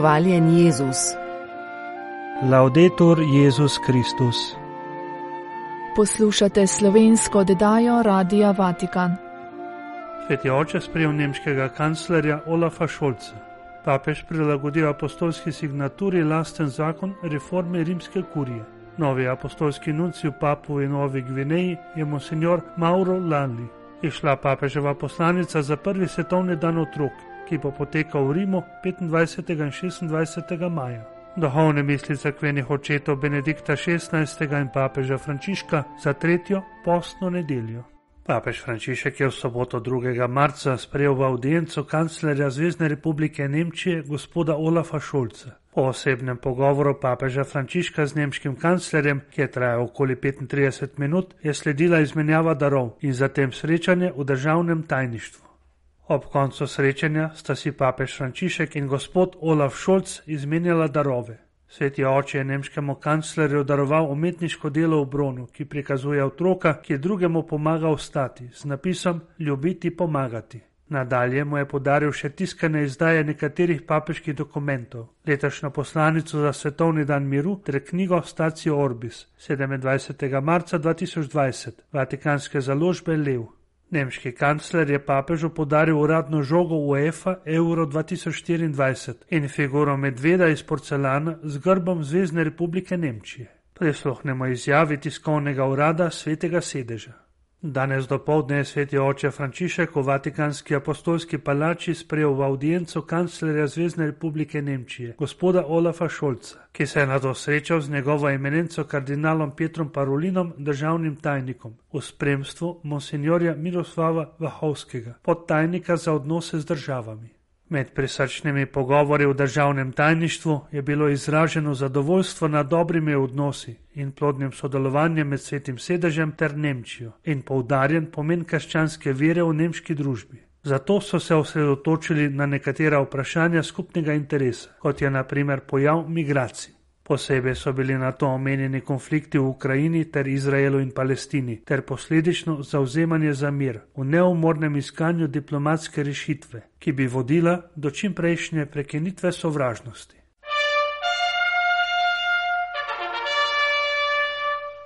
Hvaljen Jezus. Laudetur Jezus Kristus. Poslušate slovensko oddajo Radia Vatikan. Sveti oče sprejel nemškega kanclerja Olafa Šolca. Papež prilagodil apostolski signaturi lasten zakon reforme rimske kurije. Novi apostolski nunci v Papu in Novi Gvineji je monsignor Mauro Lanli. Je šla papeževa poslanica za prvi svetovni dan otrok, ki bo potekal v Rimu 25. in 26. maja. Duhovne misli crkvenih očetov Benedikta XVI. in papeža Frančiška za tretjo postno nedeljo. Papež Frančišek je v soboto 2. marca sprejel v audienco kanclerja Zvezdne republike Nemčije gospoda Olafa Šolca. Po osebnem pogovoru papeža Frančiška z nemškim kanclerjem, ki je trajal okoli 35 minut, je sledila izmenjava darov in zatem srečanje v državnem tajništvu. Ob koncu srečanja sta si papež Frančišek in gospod Olaf Šolc izmenjala darove. Sveti oče je nemškemu kanclerju daroval umetniško delo v bronu, ki prikazuje otroka, ki je drugemu pomagal stati, z napisom Ljubiti pomagati. Nadalje mu je podaril še tiskane izdaje nekaterih papeških dokumentov, letošnjo poslanico za svetovni dan miru ter knjigo Stacijo Orbis 27. marca 2020, vatikanske založbe Lev. Nemški kancler je papežu podaril uradno žogo UEFA Euro 2024 in figuro medveda iz porcelana z grbom Zvezdne republike Nemčije. Prisluhnemo izjavi tiskovnega urada svetega sedeža. Danes dopoledne je sveti oče Frančišek v Vatikanski apostolski palači sprejel v audienco kanclerja Zvezdne republike Nemčije, gospoda Olafa Šolca, ki se je na to srečal z njegovo eminenco kardinalom Petrom Parolinom, državnim tajnikom, v spremstvu monsignorja Miroslava Vahovskega, podtajnika za odnose z državami. Med prisrčnimi pogovori v državnem tajništvu je bilo izraženo zadovoljstvo nad dobrimi odnosi in plodnim sodelovanjem med svetim sedežem ter Nemčijo in poudarjen pomen krščanske vere v nemški družbi. Zato so se osredotočili na nekatera vprašanja skupnega interesa, kot je naprimer pojav migracij. Posebej so bili na to omenjeni konflikti v Ukrajini ter Izraelu in Palestini, ter posledično zauzemanje za mir v neumornem iskanju diplomatske rešitve, ki bi vodila do čimprejšnje prekinitve sovražnosti.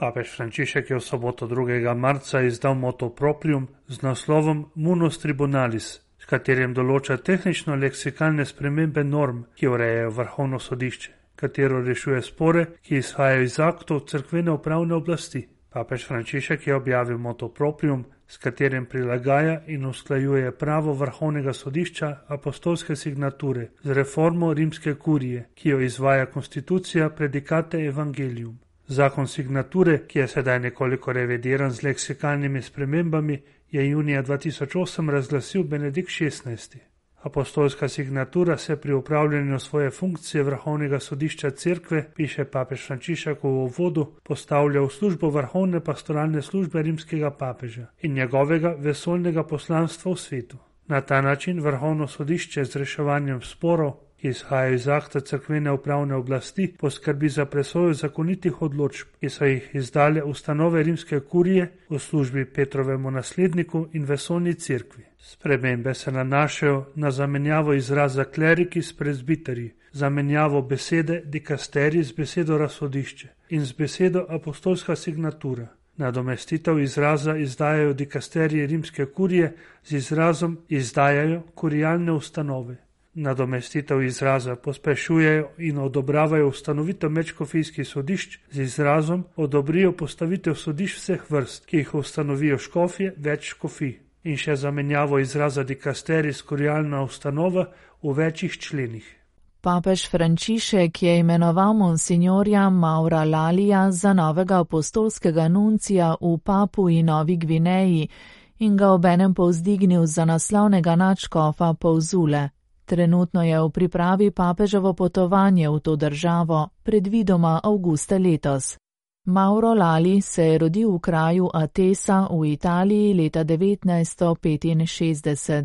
Papež Frančišek je v soboto 2. marca izdal motoproprium z naslovom Munus Tribunalis, s katerim določa tehnično-leksikalne spremembe norm, ki urejajo vrhovno sodišče katero rešuje spore, ki izhajajo iz aktov crkvene upravne oblasti. Papež Frančišek je objavil motoproprium, s katerim prilagaja in usklajuje pravo vrhovnega sodišča apostolske signature z reformo rimske kurije, ki jo izvaja konstitucija predikate Evangelium. Zakon signature, ki je sedaj nekoliko revidiran z leksikalnimi spremembami, je junija 2008 razglasil Benedikt XVI. Apostolska signatura se pri upravljanju svoje funkcije vrhovnega sodišča cerkve, piše papež Frančišek v uvodu, postavlja v službo vrhovne pastoralne službe rimskega papeža in njegovega vesoljnega poslanstva v svetu. Na ta način vrhovno sodišče z reševanjem sporov, ki izhajajo iz akta crkvene upravne oblasti, poskrbi za presojo zakonitih odločb, ki so jih izdale ustanove rimske kurije v službi Petrovemu nasledniku in vesoljni cerkvi. Spremembe se nanašajo na zamenjavo izraza kleriki s prezbiterji, zamenjavo besede dikasteri z besedo razsodišče in z besedo apostolska signatura. Nadomestitev izraza izdajajo dikasterije rimske kurije z izrazom izdajajo kurijalne ustanove. Nadomestitev izraza pospešujejo in odobravajo ustanovitev mečkofijskih sodišč z izrazom odobrijo postavitev sodišč vseh vrst, ki jih ustanovijo škofje več škofij in še zamenjavo izraza dikasteris kurijalna ustanova v večjih členih. Papež Frančišek je imenoval monsignorja Maura Lalija za novega apostolskega nuncija v Papu in Novi Gvineji in ga obenem povzdignil za naslovnega načkofa Povzule. Trenutno je v pripravi papeževo potovanje v to državo, predvidoma avgusta letos. Mauro Lali se je rodil v kraju Atesa v Italiji leta 1965.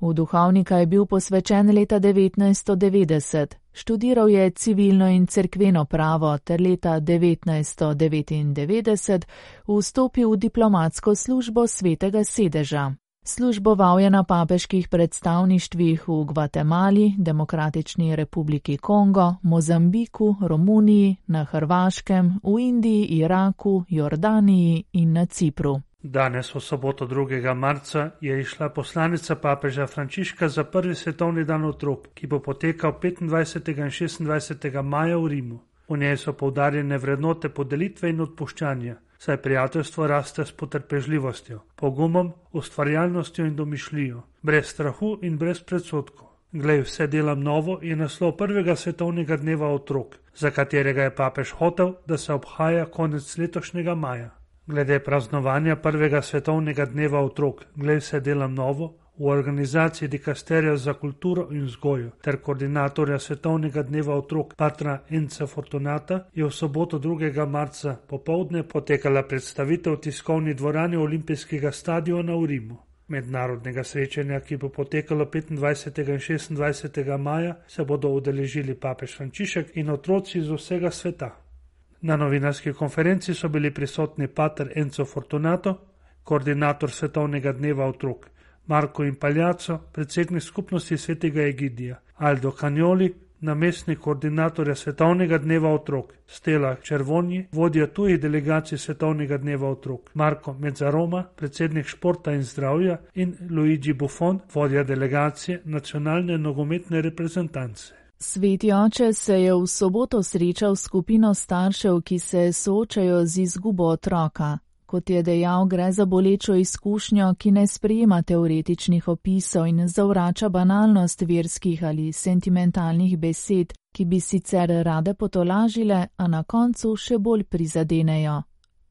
V duhovnika je bil posvečen leta 1990. Študiral je civilno in cerkveno pravo ter leta 1999 vstopil v diplomatsko službo svetega sedeža. Služboval je na papeških predstavništvih v Gvatemali, Demokratični republiki Kongo, Mozambiku, Romuniji, na Hrvaškem, v Indiji, Iraku, Jordaniji in na Cipru. Danes, v soboto 2. marca, je išla poslanica papeža Frančiška za prvi svetovni dan otrok, ki bo potekal 25. in 26. maja v Rimu. V njej so poudarjene vrednote podelitve in odpuščanja, saj prijateljstvo raste s potrpežljivostjo, pogumom, ustvarjalnostjo in domišljijo, brez strahu in brez predsotkov. Glej, vse delam novo je naslov prvega svetovnega dneva otrok, za katerega je papež hotel, da se obhaja konec letošnjega maja. Glede praznovanja prvega svetovnega dneva otrok, glej, vse delam novo, v organizaciji dikasterja za kulturo in vzgojo ter koordinatorja Svetovnega dneva otrok Patra Enca Fortunata je v soboto 2. marca popovdne potekala predstavitev v tiskovni dvorani Olimpijskega stadiona v Rimu. Mednarodnega srečanja, ki bo potekalo 25. in 26. maja, se bodo udeležili papež Frančišek in otroci iz vsega sveta. Na novinarski konferenci so bili prisotni pater Enzo Fortunato, koordinator Svetovnega dneva otrok, Marko Impaljaco, predsednik skupnosti svetega Egidija, Aldo Kanjoli, namestnik koordinatorja Svetovnega dneva otrok, Stela Červonji, vodja tujih delegacij Svetovnega dneva otrok, Marko Mezzaroma, predsednik športa in zdravja in Luigi Buffon, vodja delegacije nacionalne nogometne reprezentance. Sveti oče se je v soboto srečal s skupino staršev, ki se soočajo z izgubo otroka. Kot je dejal, gre za bolečo izkušnjo, ki ne sprejema teoretičnih opisov in zavrača banalnost verskih ali sentimentalnih besed, ki bi sicer rade potolažile, a na koncu še bolj prizadenejo.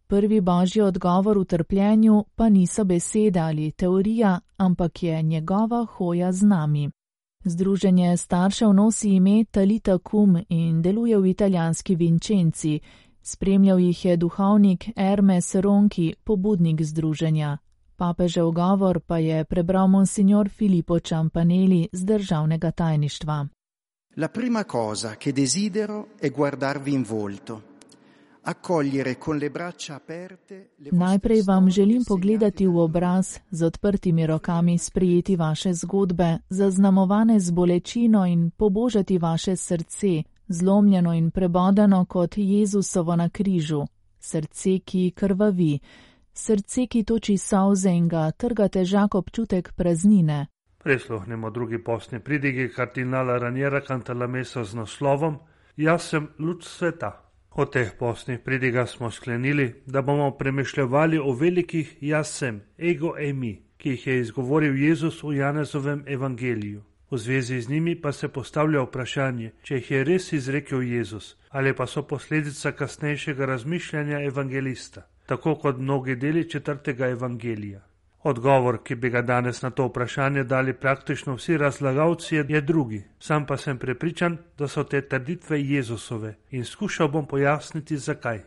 Prvi božji odgovor v trpljenju pa niso besede ali teorija, ampak je njegova hoja z nami. Združenje staršev nosi ime Talita Kum in deluje v italijanski Vincenci, Spremljal jih je duhovnik Hermes Ronki, pobudnik združenja. Papežev govor pa je prebral monsignor Filippo Ciampanelli z državnega tajništva. La prima cosa che desidero è guardarvi in volto. Najprej vam želim pogledati v obraz, z odprtimi rokami sprijeti vaše zgodbe, zaznamovane z bolečino in pobožati vaše srce, zlomljeno in prebodeno kot Jezusovo na križu, srce, ki krvavi, srce, ki toči solze in ga trga težak občutek praznine. Presluhnemo drugi postni pridigi kardinala Ranjera Cantalamesa z naslovom Jaz sem luč sveta. O teh postnih pridigah smo sklenili, da bomo premišljali o velikih jaz sem, ego emi, ki jih je izgovoril Jezus v Janezovem evangeliju. V zvezi z njimi pa se postavlja vprašanje, če jih je res izrekel Jezus ali pa so posledica kasnejšega razmišljanja evangelista, tako kot mnogi deli četrtega evangelija. Odgovor, ki bi ga danes na to vprašanje dali praktično vsi razlagalci, je drugi. Sam pa sem prepričan, da so te trditve Jezusove in skušal bom pojasniti, zakaj.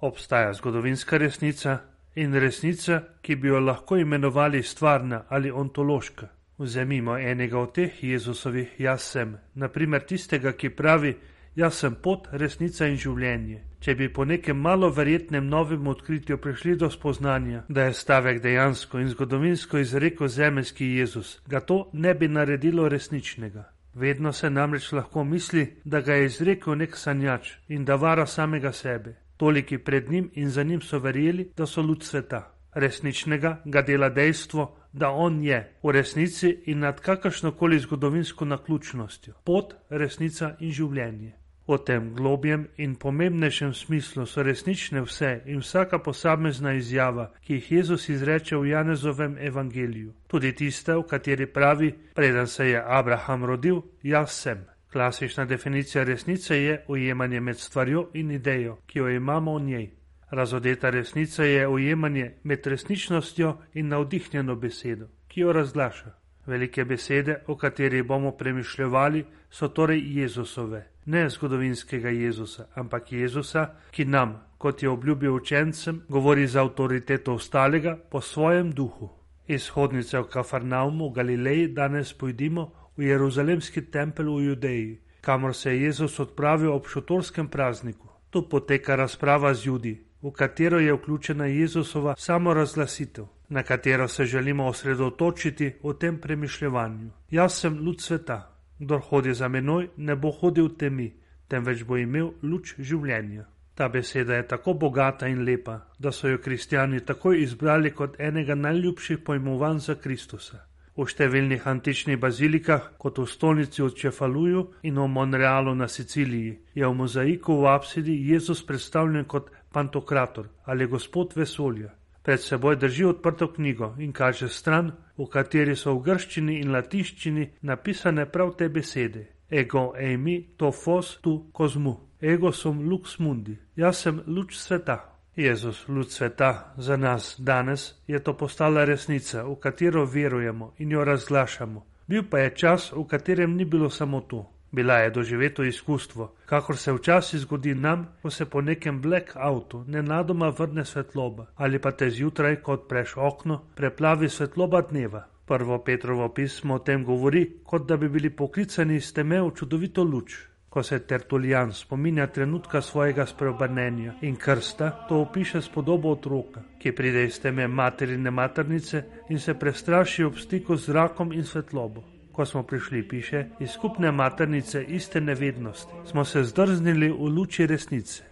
Obstaja zgodovinska resnica in resnica, ki bi jo lahko imenovali stvarna ali ontološka. Vzemimo enega od teh Jezusovih jaz sem, naprimer tistega, ki pravi: Jaz sem pot, resnica in življenje. Če bi po nekem malo verjetnem novem odkritju prišli do spoznanja, da je stavek dejansko in zgodovinsko izrekel zemeljski Jezus, ga to ne bi naredilo resničnega. Vedno se namreč lahko misli, da ga je izrekel nek sanjač in da vara samega sebe. Toliki pred njim in za njim so verjeli, da so lud sveta. Resničnega ga dela dejstvo, da on je v resnici in nad kakršnokoli zgodovinsko naključnostjo, pot, resnica in življenje. V tem globjem in pomembnejšem smislu so resnične vse in vsaka posamezna izjava, ki jih Jezus izreče v Janezovem evangeliju, tudi tiste, v kateri pravi, preden se je Abraham rodil, jaz sem. Klasična definicija resnice je ujemanje med stvarjo in idejo, ki jo imamo v njej. Razodeta resnica je ujemanje med resničnostjo in navdihnjeno besedo, ki jo razglaša. Velike besede, o katerih bomo premišljali, so torej Jezusove, ne zgodovinskega Jezusa, ampak Jezusa, ki nam, kot je obljubil učencem, govori z avtoriteto ostalega po svojem duhu. Izhodnice v Kafarnaumu v Galileji danes pojdimo v Jeruzalemski tempelj v Judeji, kamor se je Jezus odpravil ob šotorskem prazniku. Tu poteka razprava z ljudmi, v katero je vključena Jezusova samorazglasitev. na katero se želimo osredotočiti v tem premišljevanju. Jaz sem luč sveta. Kdor hodi za menoj, ne bo hodil temi, temveč bo imel luč življenja. Ta beseda je tako bogata in lepa, da so jo kristijani takoj izbrali kot enega najljubših pojmovanj za Kristusa. V številnih antičnih bazilikah, kot v stolnici v Čefaluju in v Monrealu na Siciliji, je v mozaiku v apsidi Jezus predstavljen kot pantokrator ali gospod vesolja. Pred seboj drži odprto knjigo in kaže stran, v kateri so v grščini in latinščini napisane prav te besede: Ego eimi to fos tu kozmu ego sum lux mundi, jaz sem luč sveta. Jezus, luč sveta, za nas danes je to postala resnica, v katero verujemo in jo razglašamo. Bil pa je čas, v katerem ni bilo samo to. Bila je doživeto izkustvo, kakor se včasih zgodi nam, ko se po nekem blackoutu nenadoma vrne svetloba, ali pa te zjutraj, ko odpreš okno, preplavi svetloba dneva. Prvo Petrovo pismo o tem govori, kot da bi bili poklicani iz teme v čudovito luč ko se Tertulijan spominja trenutka svojega spreobrnenja in krsta, to opiše s podobo otroka, ki pride iz teme materine maternice in se prestraši ob stiku z zrakom in svetlobo. Ko smo prišli, piše, iz skupne maternice iste nevednosti, smo se zdrznili v luči resnice.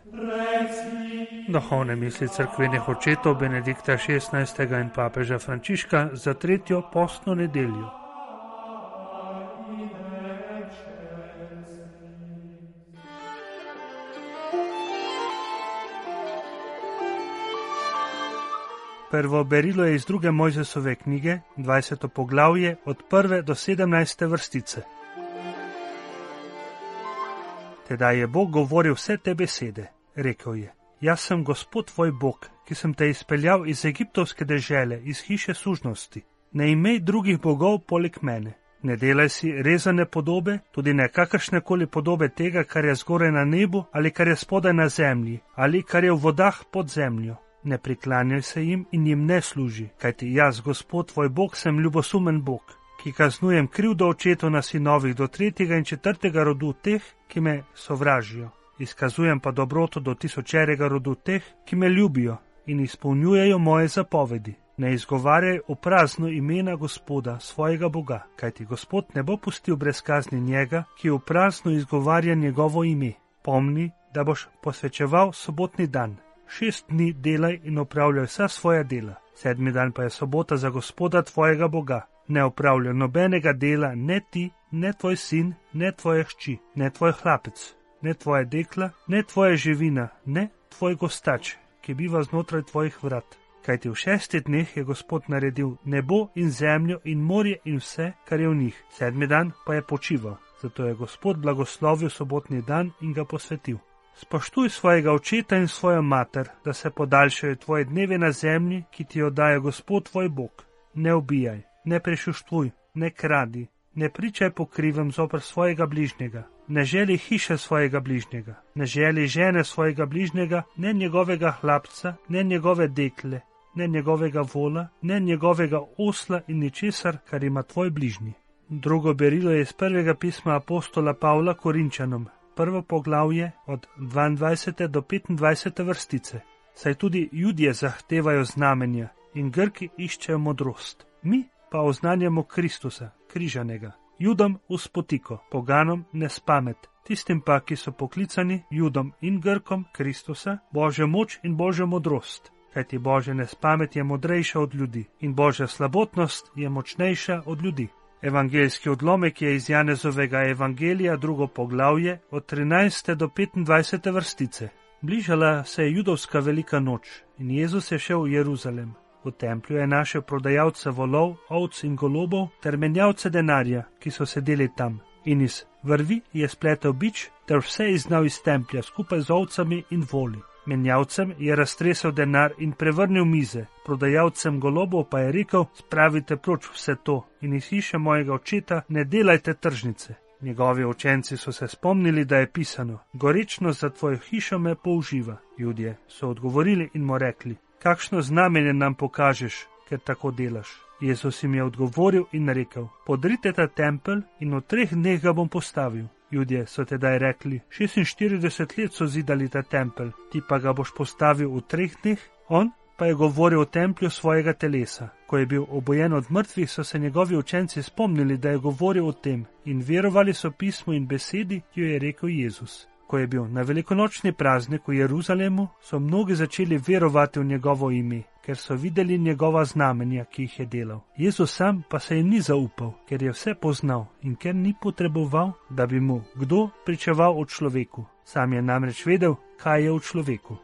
Duhovne misli crkvenih očetov Benedikta XVI. in papeža Frančiška za tretjo postno nedeljo. Prvo berilo je iz druge Mojzesove knjige, 20. poglavje, od 1. do 17. vrstice. Teda je Bog govoril vse te besede, rekel je: Jaz sem Gospod tvoj Bog, ki sem te izpeljal iz egiptovske dežele, iz hiše sužnosti. Ne imej drugih bogov poleg mene. Ne delaj si rezane podobe, tudi ne kakršne koli podobe tega, kar je zgore na nebu ali kar je spodaj na zemlji ali kar je v vodah pod zemljo ne priklanjaj se jim in jim ne služi, kajti jaz, Gospod tvoj Bog, sem ljubosumen Bog, ki kaznujem krivdo očetov na sinovih do tretjega in četrtega rodu teh, ki me sovražijo. Izkazujem pa dobroto do tisočerega rodu teh, ki me ljubijo in izpolnjujejo moje zapovedi. Ne izgovarjaj o prazno imena Gospoda, svojega Boga, kajti Gospod ne bo pustil brez kazni njega, ki v prazno izgovarja njegovo ime. Pomni, da boš posvečeval sobotni dan, šest dni delaj in opravljaj vsa svoja dela, sedmi dan pa je sobota za gospoda tvojega Boga. Ne opravljaj nobenega dela, ne ti, ne tvoj sin, ne tvoje hči, ne tvoj hlapec, ne tvoje dekla, ne tvoje živina, ne tvoj gostač, ki biva znotraj tvojih vrat. Kajti v šestih dneh je Gospod naredil nebo in zemljo in morje in vse, kar je v njih, sedmi dan pa je počival. Zato je Gospod blagoslovil sobotni dan in ga posvetil. Spoštuj svojega očeta in svojo mater, da se podaljšajo tvoje dneve na zemlji, ki ti jo daje Gospod tvoj Bog. Ne ubijaj, ne prešuštvuj, ne kradi, ne pričaj po krivem zopr svojega bližnjega, ne želi hiše svojega bližnjega, ne želi žene svojega bližnjega, ne njegovega hlapca, ne njegove dekle, ne njegovega vola, ne njegovega osla in ničesar, kar ima tvoj bližnji. Drugo berilo je iz prvega pisma apostola Pavla Korinčanom, prvo poglavje od 22. do 25. vrstice. Saj tudi ljudje zahtevajo znamenja in Grki iščejo modrost. Mi pa oznanjamo Kristusa, križanega. Judom uspotiko, poganom ne spamet, tistim pa, ki so poklicani Judom in Grkom Kristusa, Božjo moč in Božjo modrost. Kajti Božja nespamet je modrejša od ljudi in Božja slabotnost je močnejša od ljudi. Evangeljski odlomek je iz Janezovega evangelija, drugo poglavje, od 13. do 25. vrstice. Bližala se je judovska velika noč in Jezus je šel v Jeruzalem. V templju je našel prodajalce volov, ovc in golobov ter menjavce denarja, ki so sedeli tam. In iz vrvi je spletel bič ter vse iznal iz templja skupaj z ovcami in voli. Menjavcem je raztresel denar in prevrnil mize, prodajalcem golobov pa je rekel: Spravite proč vse to in iz hiše mojega očeta ne delajte tržnice. Njegovi učenci so se spomnili, da je pisano: Goričnost za tvojo hišo me použiva. Ljudje so odgovorili in mu rekli: Kakšno znamenje nam pokažeš, ker tako delaš? Jezus jim je odgovoril in rekel: Podrite ta tempelj in v treh dneh ga bom postavil. Ljudje so tedaj rekli: 46 let so zidali ta tempelj, ti pa ga boš postavil v treh dneh. On pa je govoril o templju svojega telesa. Ko je bil obojen od mrtvih, so se njegovi učenci spomnili, da je govoril o tem in verovali so pismu in besedi, ki jo je rekel Jezus. Ko je bil na velikonočni praznik v Jeruzalemu, so mnogi začeli verovati v njegovo ime, ker so videli njegova znamenja, ki jih je delal. Jezus sam pa se jim ni zaupal, ker je vse poznal in ker ni potreboval, da bi mu kdo pričeval o človeku. Sam je namreč vedel, kaj je v človeku.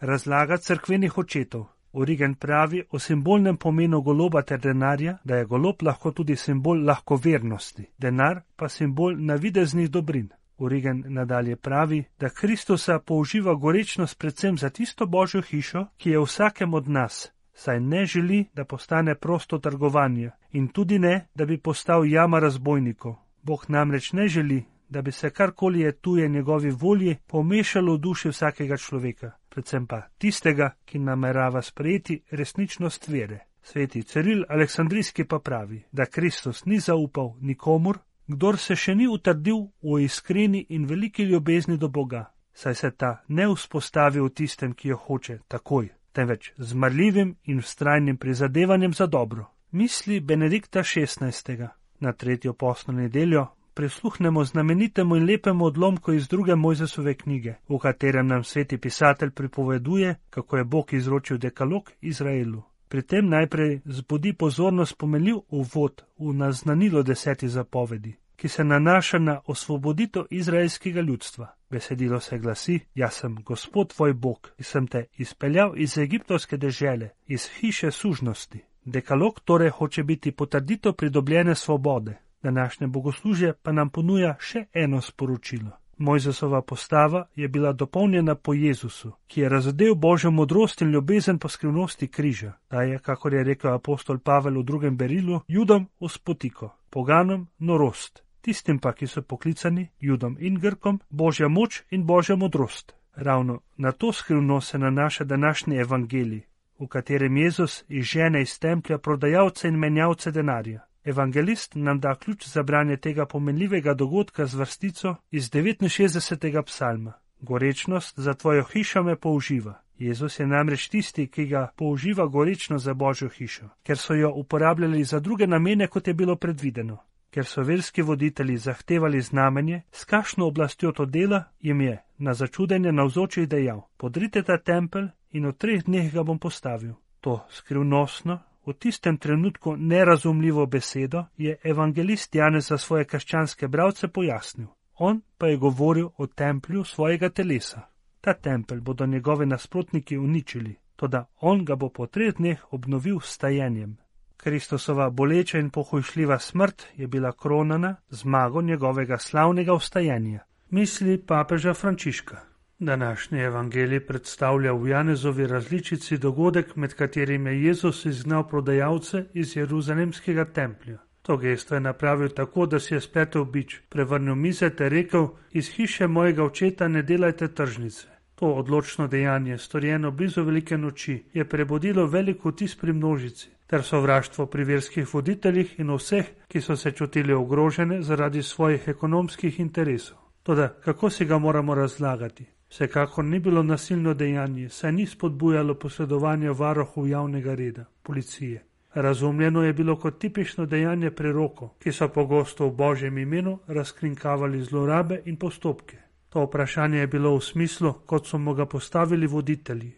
Razlaga crkvenih očetov. Origen pravi o simbolnem pomenu goloba ter denarja, da je golob lahko tudi simbol lahkovernosti, denar pa simbol navideznih dobrin. Origen nadalje pravi, da Kristusa použiva gorečnost predvsem za tisto božjo hišo, ki je vsakem od nas, saj ne želi, da postane prosto trgovanje in tudi ne, da bi postal jama razbojnikov. Bog namreč ne želi, da bi se karkoli je tuje njegovi volji pomešalo v duši vsakega človeka, predvsem pa tistega, ki namerava sprejeti resničnost vere. Sveti Ciril Aleksandrijski pa pravi, da Kristus ni zaupal nikomur, kdor se še ni utrdil v iskreni in veliki ljubezni do Boga, saj se ta ne vzpostavi v tistem, ki jo hoče takoj, temveč z marljivim in vztrajnim prizadevanjem za dobro. Misli Benedikta XVI. Na tretjo posno nedeljo prisluhnemo znamenitemu in lepemu odlomku iz druge Mojzesove knjige, v katerem nam sveti pisatelj pripoveduje, kako je Bog izročil dekalog Izraelu. Pri tem najprej zbudi pozornost pomenljiv uvod v naznanilo deseti zapovedi, ki se nanaša na osvoboditev izraelskega ljudstva. Besedilo se glasi: Jaz sem Gospod tvoj Bog, ki sem te izpeljal iz egiptovske dežele, iz hiše sužnosti. Dekalog torej hoče biti potrditev pridobljene svobode, Današnje bogoslužje pa nam ponuja še eno sporočilo. Mojzesova postava je bila dopolnjena po Jezusu, ki je razodel božjo modrost in ljubezen po skrivnosti križa. Ta je, kakor je rekel apostol Pavel v drugem berilu, judom uspotiko, poganom norost, tistim pa, ki so poklicani, judom in grkom, božja moč in božja modrost. Ravno na to skrivnost se nanaša današnji evangelij, v katerem Jezus izžene iz templja prodajalce in menjavce denarja. Evangelist nam da ključ za branje tega pomenljivega dogodka z vrstico iz 69. psalma. Gorečnost za tvojo hišo me použiva. Jezus je namreč tisti, ki ga použiva gorečno za božjo hišo, ker so jo uporabljali za druge namene, kot je bilo predvideno. Ker so verski voditelji zahtevali znamenje, s kakšno oblastjo to dela, jim je na začudenje navzočih dejal: Podrite ta tempelj in v treh dneh ga bom postavil. To skrivnostno, V tistem trenutku nerazumljivo besedo je evangelist Janez za svoje krščanske bravce pojasnil. On pa je govoril o templju svojega telesa. Ta tempelj bodo njegovi nasprotniki uničili, toda on ga bo po treh dneh obnovil s stajenjem. Kristusova boleča in pohojšljiva smrt je bila kronana zmago njegovega slavnega vstajenja. Misli papeža Frančiška. Današnji evangelij predstavlja v Janezovi različici dogodek, med katerim je Jezus izgnal prodajalce iz Jeruzalemskega templja. To gesto je napravil tako, da si je spletel bič, prevrnil mize ter rekel: Iz hiše mojega očeta ne delajte tržnice. To odločno dejanje, storjeno blizu velike noči, je prebudilo veliko tis pri množici, ter sovraštvo pri verskih voditeljih in vseh, ki so se čutili ogrožene zaradi svojih ekonomskih interesov. Toda kako si ga moramo razlagati? Vsekakor ni bilo nasilno dejanje, saj ni spodbujalo posredovanja varohov javnega reda, policije. Razumljeno je bilo kot tipično dejanje prerokov, ki so pogosto v božjem imenu razkrinkavali zlorabe in postopke. To vprašanje je bilo v smislu, kot so mu ga postavili voditelji.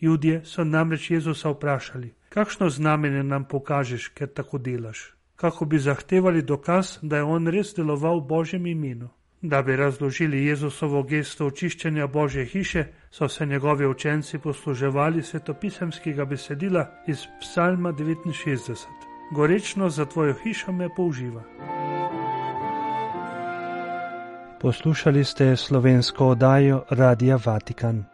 Judje so namreč Jezusa vprašali: Kakšno znamenje nam pokažeš, ker tako delaš? Kako bi zahtevali dokaz, da je on res deloval v božjem imenu? Da bi razložili Jezusovo gesto očiščenja Božje hiše, so se njegovi učenci posluževali svetopisemskega besedila iz Psalma 69. Gorečno za tvojo hišo me použiva. Poslušali ste slovensko oddajo Radia Vatikan.